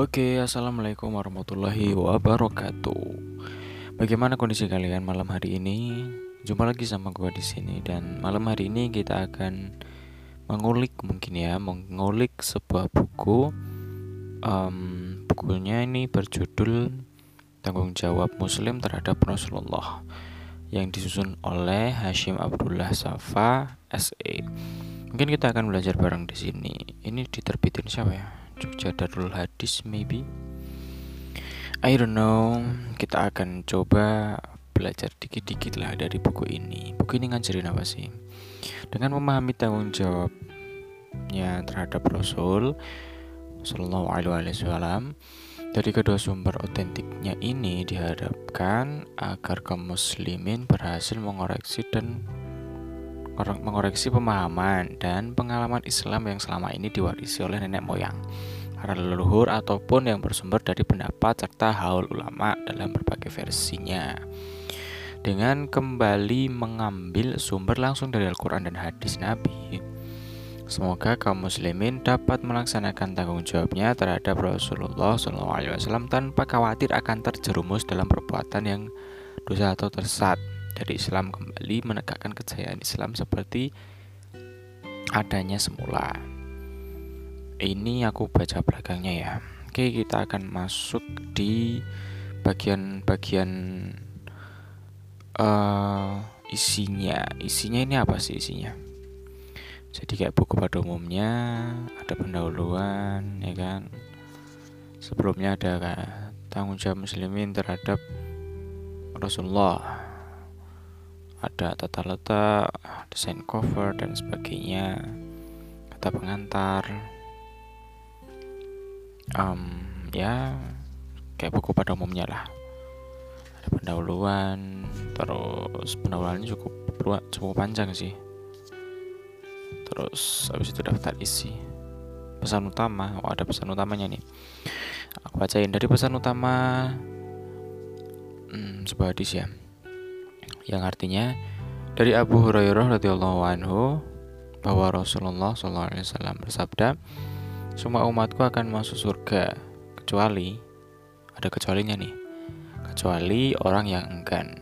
Oke, assalamualaikum warahmatullahi wabarakatuh. Bagaimana kondisi kalian malam hari ini? Jumpa lagi sama gua di sini dan malam hari ini kita akan mengulik mungkin ya, mengulik sebuah buku. Um, bukunya ini berjudul Tanggung Jawab Muslim Terhadap Rasulullah yang disusun oleh Hashim Abdullah Safa SE. Mungkin kita akan belajar bareng di sini. Ini diterbitin siapa ya? Jogja Darul Hadis maybe? I don't know. Kita akan coba belajar dikit-dikit lah dari buku ini. Buku ini ngajarin apa sih? Dengan memahami tanggung jawabnya terhadap Rasul Sallallahu Alaihi Wasallam dari kedua sumber otentiknya ini diharapkan agar kaum muslimin berhasil mengoreksi dan mengoreksi pemahaman dan pengalaman Islam yang selama ini diwarisi oleh nenek moyang, para leluhur ataupun yang bersumber dari pendapat serta haul ulama dalam berbagai versinya. Dengan kembali mengambil sumber langsung dari Al-Quran dan hadis Nabi, semoga kaum muslimin dapat melaksanakan tanggung jawabnya terhadap Rasulullah SAW tanpa khawatir akan terjerumus dalam perbuatan yang dosa atau tersat dari Islam kembali menegakkan kejayaan Islam seperti adanya semula. Ini aku baca belakangnya ya. Oke, kita akan masuk di bagian-bagian uh, isinya. Isinya ini apa sih isinya? Jadi kayak buku pada umumnya ada pendahuluan, ya kan? Sebelumnya ada tanggung jawab muslimin terhadap Rasulullah ada tata letak, desain cover dan sebagainya, kata pengantar, um, ya kayak buku pada umumnya lah. Ada pendahuluan, terus pendahuluannya cukup cukup panjang sih. Terus habis itu daftar isi pesan utama. Oh ada pesan utamanya nih. Aku bacain dari pesan utama hmm, sebuah hadis ya yang artinya dari Abu Hurairah radhiyallahu anhu bahwa Rasulullah SAW bersabda, semua umatku akan masuk surga kecuali ada kecualinya nih, kecuali orang yang enggan.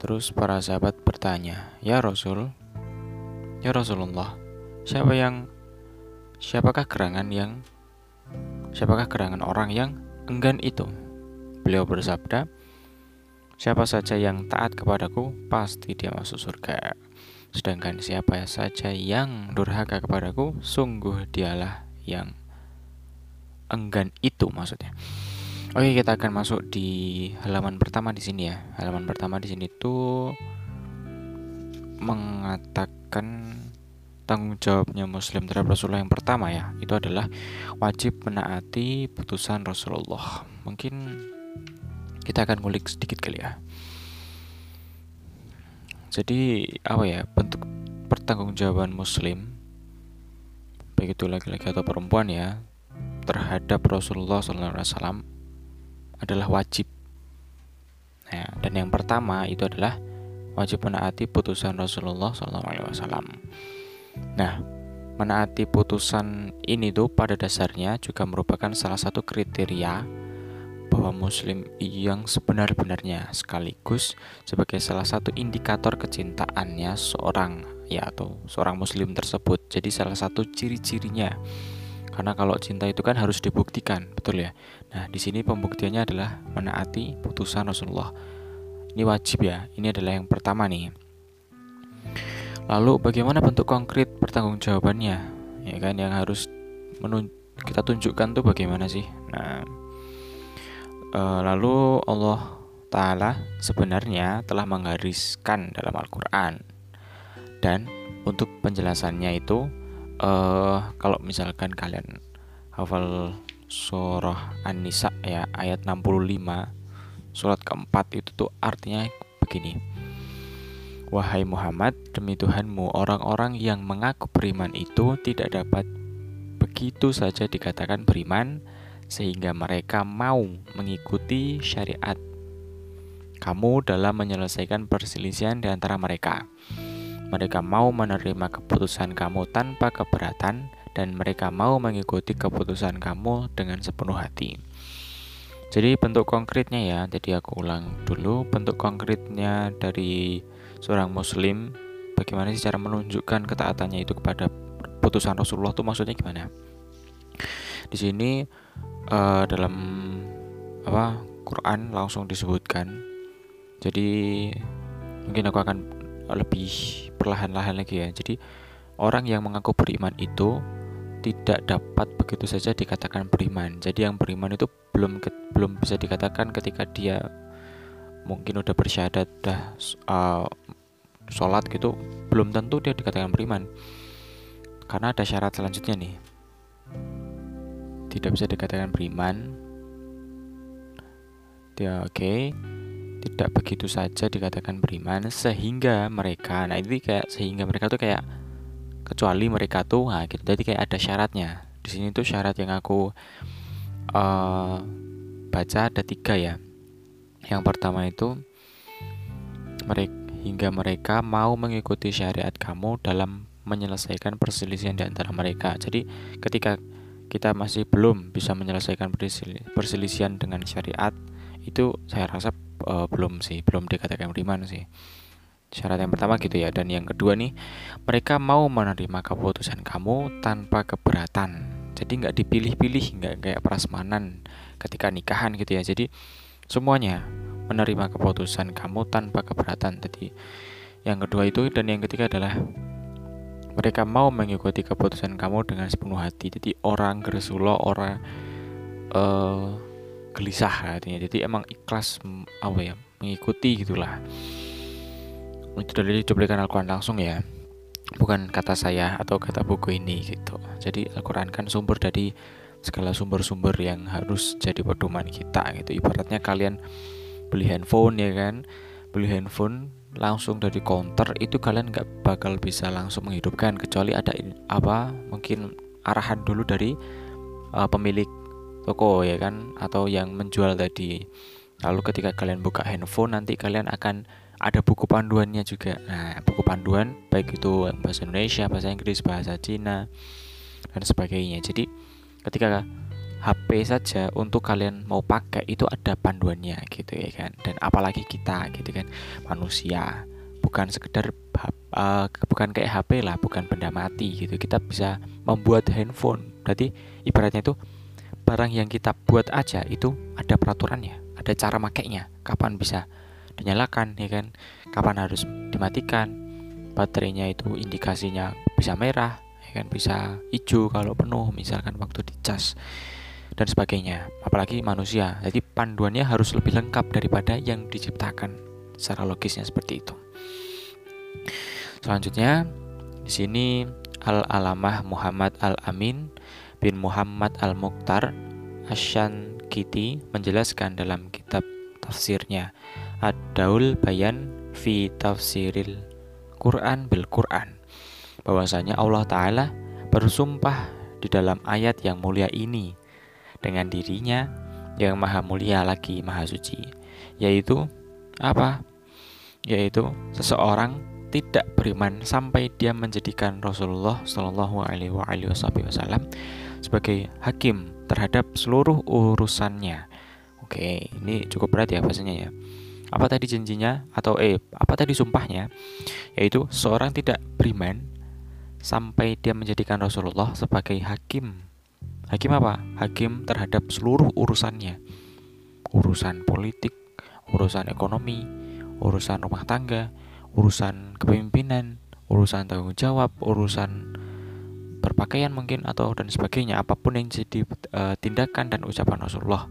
Terus para sahabat bertanya, ya Rasul, ya Rasulullah, siapa yang siapakah gerangan yang siapakah gerangan orang yang enggan itu? Beliau bersabda, Siapa saja yang taat kepadaku, pasti dia masuk surga. Sedangkan siapa saja yang durhaka kepadaku, sungguh dialah yang enggan itu maksudnya. Oke, kita akan masuk di halaman pertama di sini ya. Halaman pertama di sini tuh mengatakan tanggung jawabnya muslim terhadap Rasulullah yang pertama ya. Itu adalah wajib menaati putusan Rasulullah. Mungkin kita akan ngulik sedikit kali ya. Jadi apa ya bentuk pertanggungjawaban muslim baik itu laki-laki atau perempuan ya terhadap Rasulullah SAW adalah wajib. Nah, dan yang pertama itu adalah wajib menaati putusan Rasulullah SAW. Nah menaati putusan ini tuh pada dasarnya juga merupakan salah satu kriteria bahwa Muslim yang sebenar-benarnya sekaligus sebagai salah satu indikator kecintaannya seorang ya atau seorang Muslim tersebut. Jadi salah satu ciri-cirinya. Karena kalau cinta itu kan harus dibuktikan, betul ya. Nah, di sini pembuktiannya adalah menaati putusan Rasulullah. Ini wajib ya. Ini adalah yang pertama nih. Lalu bagaimana bentuk konkret pertanggungjawabannya? Ya kan yang harus kita tunjukkan tuh bagaimana sih? Nah, lalu Allah Ta'ala sebenarnya telah menggariskan dalam Al-Quran. Dan untuk penjelasannya itu uh, Kalau misalkan kalian hafal surah An-Nisa ya ayat 65 Surat keempat itu tuh artinya begini. Wahai Muhammad, demi Tuhanmu orang-orang yang mengaku beriman itu tidak dapat begitu saja dikatakan beriman sehingga mereka mau mengikuti syariat kamu dalam menyelesaikan perselisihan di antara mereka. Mereka mau menerima keputusan kamu tanpa keberatan dan mereka mau mengikuti keputusan kamu dengan sepenuh hati. Jadi bentuk konkretnya ya, jadi aku ulang dulu bentuk konkretnya dari seorang muslim bagaimana sih cara menunjukkan ketaatannya itu kepada putusan Rasulullah itu maksudnya gimana? Di sini uh, dalam apa Quran langsung disebutkan. Jadi mungkin aku akan lebih perlahan-lahan lagi ya. Jadi orang yang mengaku beriman itu tidak dapat begitu saja dikatakan beriman. Jadi yang beriman itu belum belum bisa dikatakan ketika dia mungkin udah bersyahadat, udah uh, sholat gitu, belum tentu dia dikatakan beriman. Karena ada syarat selanjutnya nih. Tidak bisa dikatakan beriman. Ya, oke. Okay. Tidak begitu saja dikatakan beriman sehingga mereka, nah ini kayak sehingga mereka tuh kayak kecuali mereka tuh nah gitu jadi kayak ada syaratnya di sini tuh syarat yang aku uh, baca ada tiga ya yang pertama itu mereka hingga mereka mau mengikuti syariat kamu dalam menyelesaikan perselisihan di antara mereka jadi ketika kita masih belum bisa menyelesaikan perselisihan dengan syariat itu saya rasa uh, belum sih belum dikatakan beriman sih. Syarat yang pertama gitu ya Dan yang kedua nih Mereka mau menerima keputusan kamu tanpa keberatan. Jadi nggak dipilih-pilih nggak kayak prasmanan ketika nikahan gitu ya. Jadi semuanya menerima keputusan kamu tanpa keberatan. Jadi yang kedua itu dan yang ketiga adalah mereka mau mengikuti keputusan kamu dengan sepenuh hati. Jadi orang gersulo orang uh, gelisah artinya. Jadi emang ikhlas apa ya mengikuti gitulah. Itu dari cuplikan Al-Quran langsung ya. Bukan kata saya atau kata buku ini gitu. Jadi Al-Quran kan sumber dari segala sumber-sumber yang harus jadi pedoman kita gitu. Ibaratnya kalian beli handphone ya kan? Beli handphone langsung dari counter itu kalian nggak bakal bisa langsung menghidupkan kecuali ada apa mungkin arahan dulu dari uh, pemilik toko ya kan atau yang menjual tadi lalu ketika kalian buka handphone nanti kalian akan ada buku panduannya juga. Nah, buku panduan baik itu bahasa Indonesia, bahasa Inggris, bahasa Cina dan sebagainya. Jadi ketika HP saja untuk kalian mau pakai itu ada panduannya gitu ya kan. Dan apalagi kita gitu kan manusia bukan sekedar uh, bukan kayak HP lah, bukan benda mati gitu. Kita bisa membuat handphone. Berarti ibaratnya itu barang yang kita buat aja itu ada peraturannya, ada cara makainya, kapan bisa dinyalakan ya kan kapan harus dimatikan baterainya itu indikasinya bisa merah ya kan bisa hijau kalau penuh misalkan waktu dicas dan sebagainya apalagi manusia. Jadi panduannya harus lebih lengkap daripada yang diciptakan secara logisnya seperti itu. Selanjutnya di sini al alamah Muhammad al Amin bin Muhammad al Mukhtar Ashan Kiti menjelaskan dalam kitab tafsirnya Ad-Daul Bayan fi tafsiril Quran bil Quran bahwasanya Allah Ta'ala bersumpah di dalam ayat yang mulia ini dengan dirinya yang maha mulia lagi maha suci yaitu apa? yaitu seseorang tidak beriman sampai dia menjadikan Rasulullah Shallallahu Alaihi Wasallam sebagai hakim terhadap seluruh urusannya. Oke, ini cukup berat ya bahasanya ya apa tadi janjinya atau eh apa tadi sumpahnya yaitu seorang tidak beriman sampai dia menjadikan Rasulullah sebagai hakim hakim apa? Hakim terhadap seluruh urusannya. Urusan politik urusan ekonomi urusan rumah tangga urusan kepemimpinan urusan tanggung jawab urusan berpakaian mungkin atau dan sebagainya apa pun yang jadi uh, tindakan dan ucapan Rasulullah.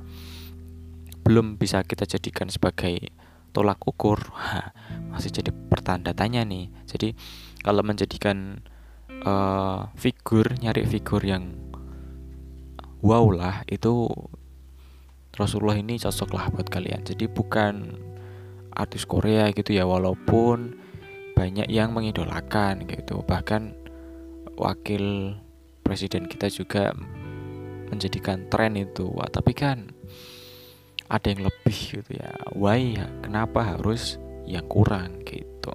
Belum bisa kita jadikan sebagai tolak ukur. Masih jadi pertanda tanya nih. Jadi kalau menjadikan uh, figur nyari figur yang wow lah itu Rasulullah ini cocok lah buat kalian. Jadi bukan artis Korea gitu ya walaupun banyak yang mengidolakan gitu. Bahkan wakil presiden kita juga menjadikan tren itu. Wah, tapi kan ada yang lebih gitu ya. Why? Kenapa harus yang kurang gitu?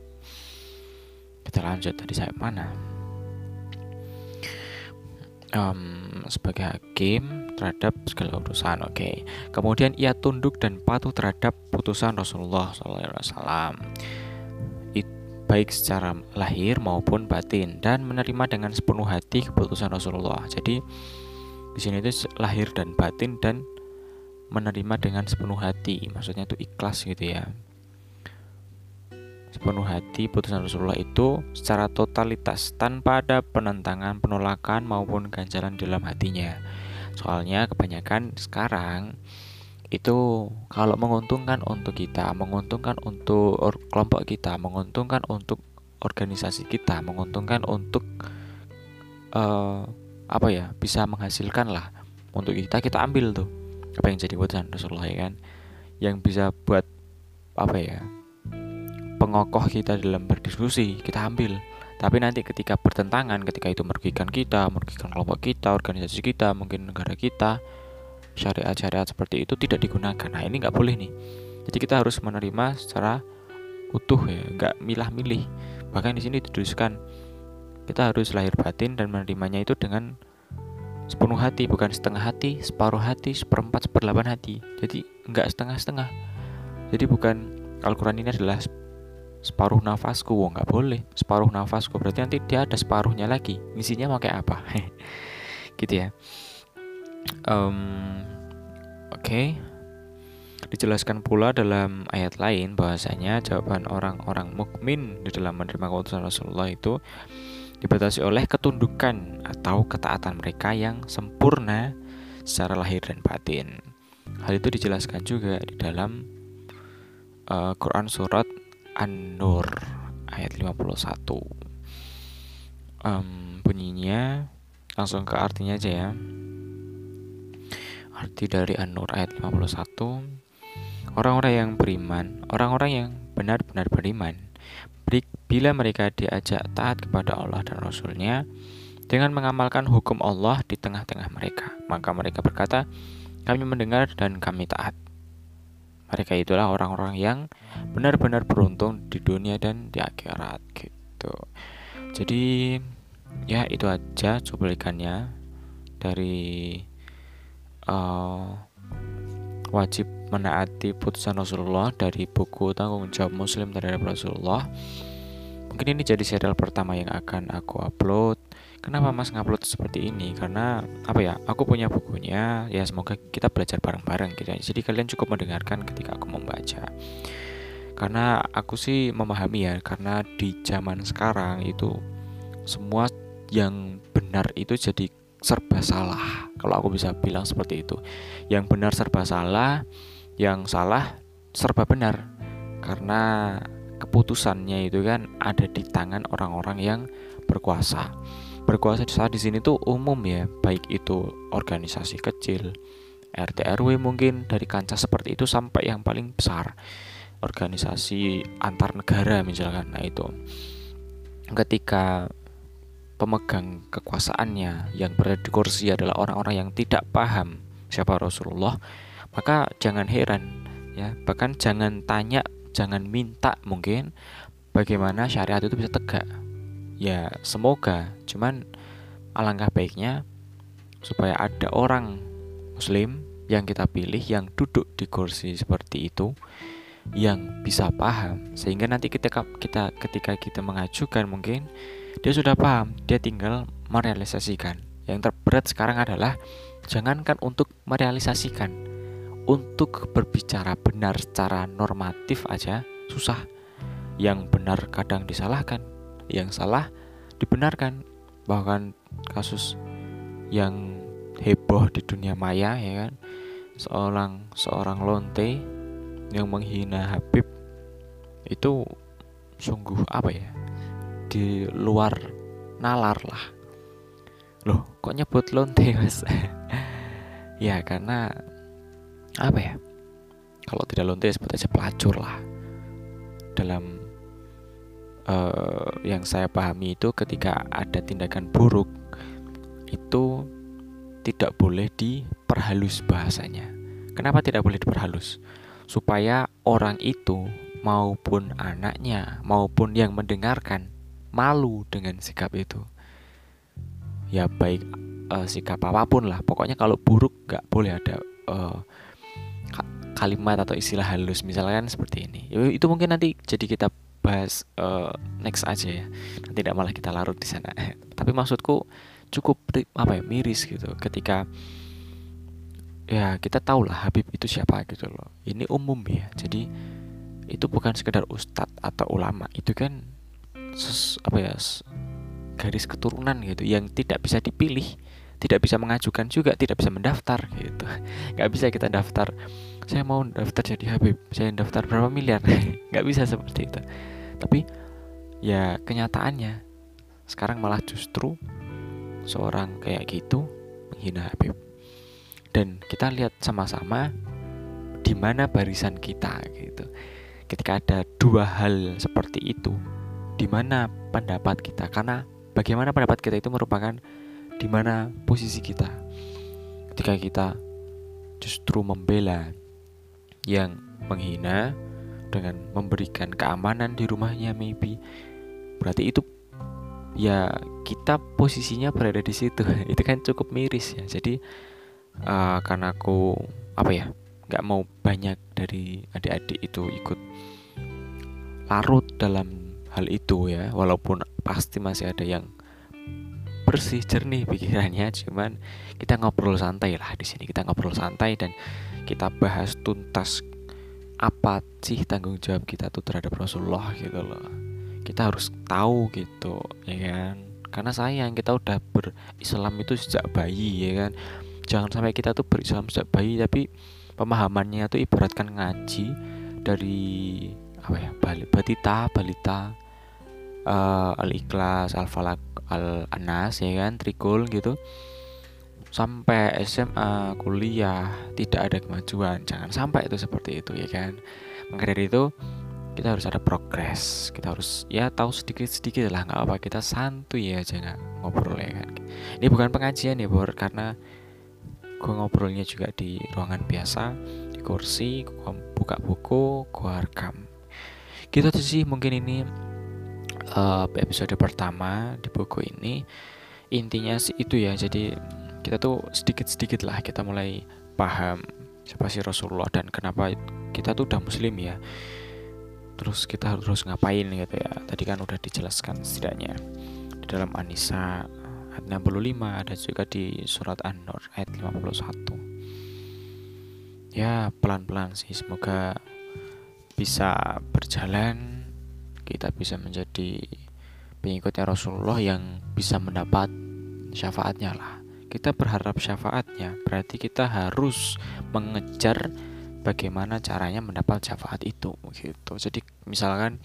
Kita lanjut tadi saya mana? Um, sebagai hakim terhadap segala urusan. Oke. Okay. Kemudian ia tunduk dan patuh terhadap putusan Rasulullah SAW. baik secara lahir maupun batin dan menerima dengan sepenuh hati keputusan Rasulullah. Jadi di sini itu lahir dan batin dan menerima dengan sepenuh hati. Maksudnya itu ikhlas gitu ya sepenuh hati putusan Rasulullah itu secara totalitas tanpa ada penentangan, penolakan maupun ganjalan dalam hatinya. Soalnya kebanyakan sekarang itu kalau menguntungkan untuk kita, menguntungkan untuk kelompok kita, menguntungkan untuk organisasi kita, menguntungkan untuk uh, apa ya bisa menghasilkan lah untuk kita kita ambil tuh apa yang jadi putusan Rasulullah ya kan yang bisa buat apa ya pengokoh kita dalam berdiskusi kita ambil. Tapi nanti ketika bertentangan ketika itu merugikan kita merugikan kelompok kita organisasi kita mungkin negara kita syariat-syariat seperti itu tidak digunakan. Nah ini nggak boleh nih. Jadi kita harus menerima secara utuh ya nggak milah-milih. Bahkan di sini dituliskan kita harus lahir batin dan menerimanya itu dengan sepenuh hati bukan setengah hati separuh hati seperempat seperdelapan hati. Jadi nggak setengah-setengah. Jadi bukan Al-Quran ini adalah separuh nafasku wong nggak boleh separuh nafasku berarti nanti dia ada separuhnya lagi misinya kayak apa gitu ya um, oke okay. dijelaskan pula dalam ayat lain bahwasanya jawaban orang-orang mukmin di dalam menerima keputusan Rasulullah itu dibatasi oleh ketundukan atau ketaatan mereka yang sempurna secara lahir dan batin. Hal itu dijelaskan juga di dalam uh, Quran surat An-Nur ayat 51 um, bunyinya langsung ke artinya aja ya. Arti dari An-Nur ayat 51 orang-orang yang beriman orang-orang yang benar-benar beriman bila mereka diajak taat kepada Allah dan Rasulnya dengan mengamalkan hukum Allah di tengah-tengah mereka maka mereka berkata kami mendengar dan kami taat mereka itulah orang-orang yang benar-benar beruntung di dunia dan di akhirat gitu. Jadi ya itu aja cuplikannya dari uh, wajib menaati putusan Rasulullah dari buku tanggung jawab Muslim terhadap Rasulullah. Mungkin ini jadi serial pertama yang akan aku upload Kenapa Mas ngupload seperti ini? Karena apa ya? Aku punya bukunya. Ya semoga kita belajar bareng-bareng gitu. Ya. Jadi kalian cukup mendengarkan ketika aku membaca. Karena aku sih memahami ya, karena di zaman sekarang itu semua yang benar itu jadi serba salah. Kalau aku bisa bilang seperti itu. Yang benar serba salah, yang salah serba benar. Karena keputusannya itu kan ada di tangan orang-orang yang berkuasa berkuasa saat di sini tuh umum ya, baik itu organisasi kecil, RT RW mungkin dari kancah seperti itu sampai yang paling besar, organisasi antar negara misalkan. Nah itu ketika pemegang kekuasaannya yang berada di kursi adalah orang-orang yang tidak paham siapa Rasulullah, maka jangan heran ya, bahkan jangan tanya, jangan minta mungkin bagaimana syariat itu bisa tegak ya semoga. Cuman alangkah baiknya supaya ada orang muslim yang kita pilih yang duduk di kursi seperti itu yang bisa paham. Sehingga nanti ketika kita ketika kita mengajukan mungkin dia sudah paham. Dia tinggal merealisasikan. Yang terberat sekarang adalah jangankan untuk merealisasikan. Untuk berbicara benar secara normatif aja susah. Yang benar kadang disalahkan yang salah dibenarkan. Bahkan kasus yang heboh di dunia maya ya kan? Seorang seorang lonte yang menghina Habib itu sungguh apa ya? Di luar nalar lah. Loh kok nyebut lonte mas? Ya karena apa ya? Kalau tidak lonte sebut aja pelacur lah. Dalam uh, yang saya pahami itu ketika ada tindakan buruk itu tidak boleh diperhalus bahasanya. Kenapa tidak boleh diperhalus? Supaya orang itu maupun anaknya maupun yang mendengarkan malu dengan sikap itu. Ya baik uh, sikap apa pun lah pokoknya kalau buruk nggak boleh ada uh, kalimat atau istilah halus misalkan seperti ini itu mungkin nanti jadi kita bahas uh, next aja ya. Nanti tidak malah kita larut di sana. Tapi maksudku cukup apa ya miris gitu. Ketika ya kita tahu lah Habib itu siapa gitu loh. Ini umum ya. Jadi itu bukan sekedar ustadz atau ulama. Itu kan ses, apa ya garis keturunan gitu. Yang tidak bisa dipilih tidak bisa mengajukan juga tidak bisa mendaftar gitu. Nggak bisa kita daftar. Saya mau daftar jadi Habib. Saya daftar berapa miliar? Nggak bisa seperti itu tapi ya kenyataannya sekarang malah justru seorang kayak gitu menghina Habib. Dan kita lihat sama-sama di mana barisan kita gitu. Ketika ada dua hal seperti itu di mana pendapat kita? Karena bagaimana pendapat kita itu merupakan di mana posisi kita. Ketika kita justru membela yang menghina dengan memberikan keamanan di rumahnya maybe. Berarti itu ya kita posisinya berada di situ. Itu kan cukup miris ya. Jadi uh, karena aku apa ya nggak mau banyak dari adik-adik itu ikut larut dalam hal itu ya. Walaupun pasti masih ada yang bersih jernih pikirannya. Cuman kita ngobrol santai lah di sini. Kita ngobrol santai dan kita bahas tuntas apa sih tanggung jawab kita tuh terhadap Rasulullah gitu loh. Kita harus tahu gitu ya kan? Karena sayang kita udah berislam itu sejak bayi ya kan? Jangan sampai kita tuh berislam sejak bayi tapi pemahamannya tuh ibaratkan ngaji dari apa ya balita balita uh, al-ikhlas al-falak al-anas ya kan? Trikul gitu sampai SMA kuliah tidak ada kemajuan. Jangan sampai itu seperti itu ya kan? Maka itu kita harus ada progres. Kita harus ya tahu sedikit sedikit lah. Nggak apa kita santuy ya aja nggak ngobrol ya kan? Ini bukan pengajian ya bor karena gue ngobrolnya juga di ruangan biasa di kursi gue buka buku gue rekam. Gitu aja sih mungkin ini uh, episode pertama di buku ini. Intinya sih itu ya jadi kita tuh sedikit-sedikit lah kita mulai paham siapa sih Rasulullah dan kenapa kita tuh udah muslim ya. Terus kita harus ngapain gitu ya. Tadi kan udah dijelaskan setidaknya di dalam Anisa ayat 65 ada juga di surat An-Nur ayat 51 ya pelan-pelan sih semoga bisa berjalan kita bisa menjadi pengikutnya Rasulullah yang bisa mendapat syafaatnya lah kita berharap syafaatnya berarti kita harus mengejar bagaimana caranya mendapat syafaat itu gitu. Jadi misalkan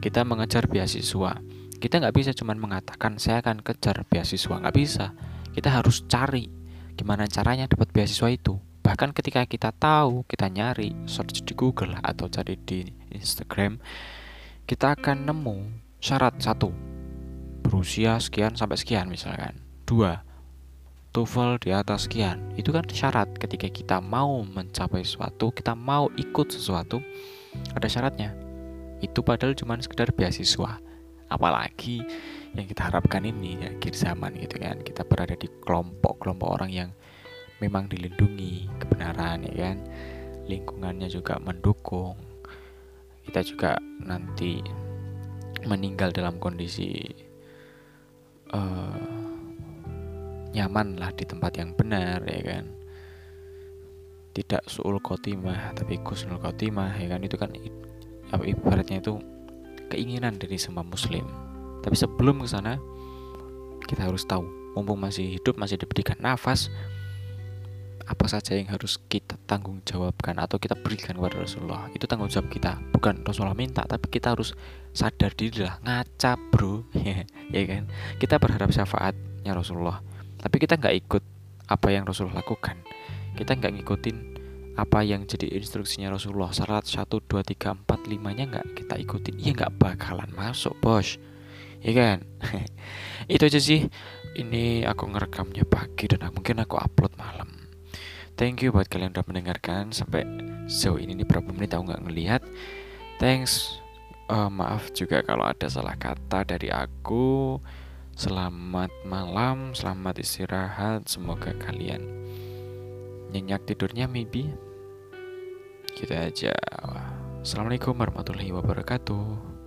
kita mengejar beasiswa kita nggak bisa cuma mengatakan saya akan kejar beasiswa. Nggak bisa. Kita harus cari gimana caranya dapat beasiswa itu. Bahkan ketika kita tahu kita nyari search di Google atau cari di Instagram kita akan nemu syarat satu berusia sekian sampai sekian misalkan. Dua TOEFL di atas sekian. Itu kan syarat. Ketika kita mau mencapai sesuatu kita mau ikut sesuatu ada syaratnya. Itu padahal cuma sekedar beasiswa. Apalagi yang kita harapkan ini ya akhir zaman gitu kan. Kita berada di kelompok-kelompok orang yang memang dilindungi kebenaran ya kan. Lingkungannya juga mendukung. Kita juga nanti meninggal dalam kondisi uh, nyaman lah di tempat yang benar ya kan? Tidak suul khotimah tapi kusnul khotimah ya kan? Itu kan apa ibaratnya itu keinginan dari semua muslim. Tapi sebelum ke sana kita harus tahu mumpung masih hidup masih diberikan nafas apa saja yang harus kita tanggung jawabkan atau kita berikan kepada Rasulullah. Itu tanggung jawab kita. Bukan Rasulullah minta tapi kita harus sadar diri lah. Ngaca bro. Ya kan? Kita berharap syafaatnya Rasulullah tapi kita nggak ikut apa yang Rasulullah lakukan. Kita nggak ngikutin apa yang jadi instruksinya Rasulullah. Syarat 1, 2, 3, 4, 5 nya nggak kita ikutin. Ya nggak bakalan masuk bos. Ya kan? Itu aja sih. Ini aku ngerekamnya pagi dan mungkin aku upload malam. Thank you buat kalian udah mendengarkan sampai sejauh ini. Nih berapa menit aku nggak ngelihat. Thanks. Uh, maaf juga kalau ada salah kata dari aku. Selamat malam, selamat istirahat. Semoga kalian nyenyak tidurnya maybe. Kita aja. Assalamualaikum warahmatullahi wabarakatuh.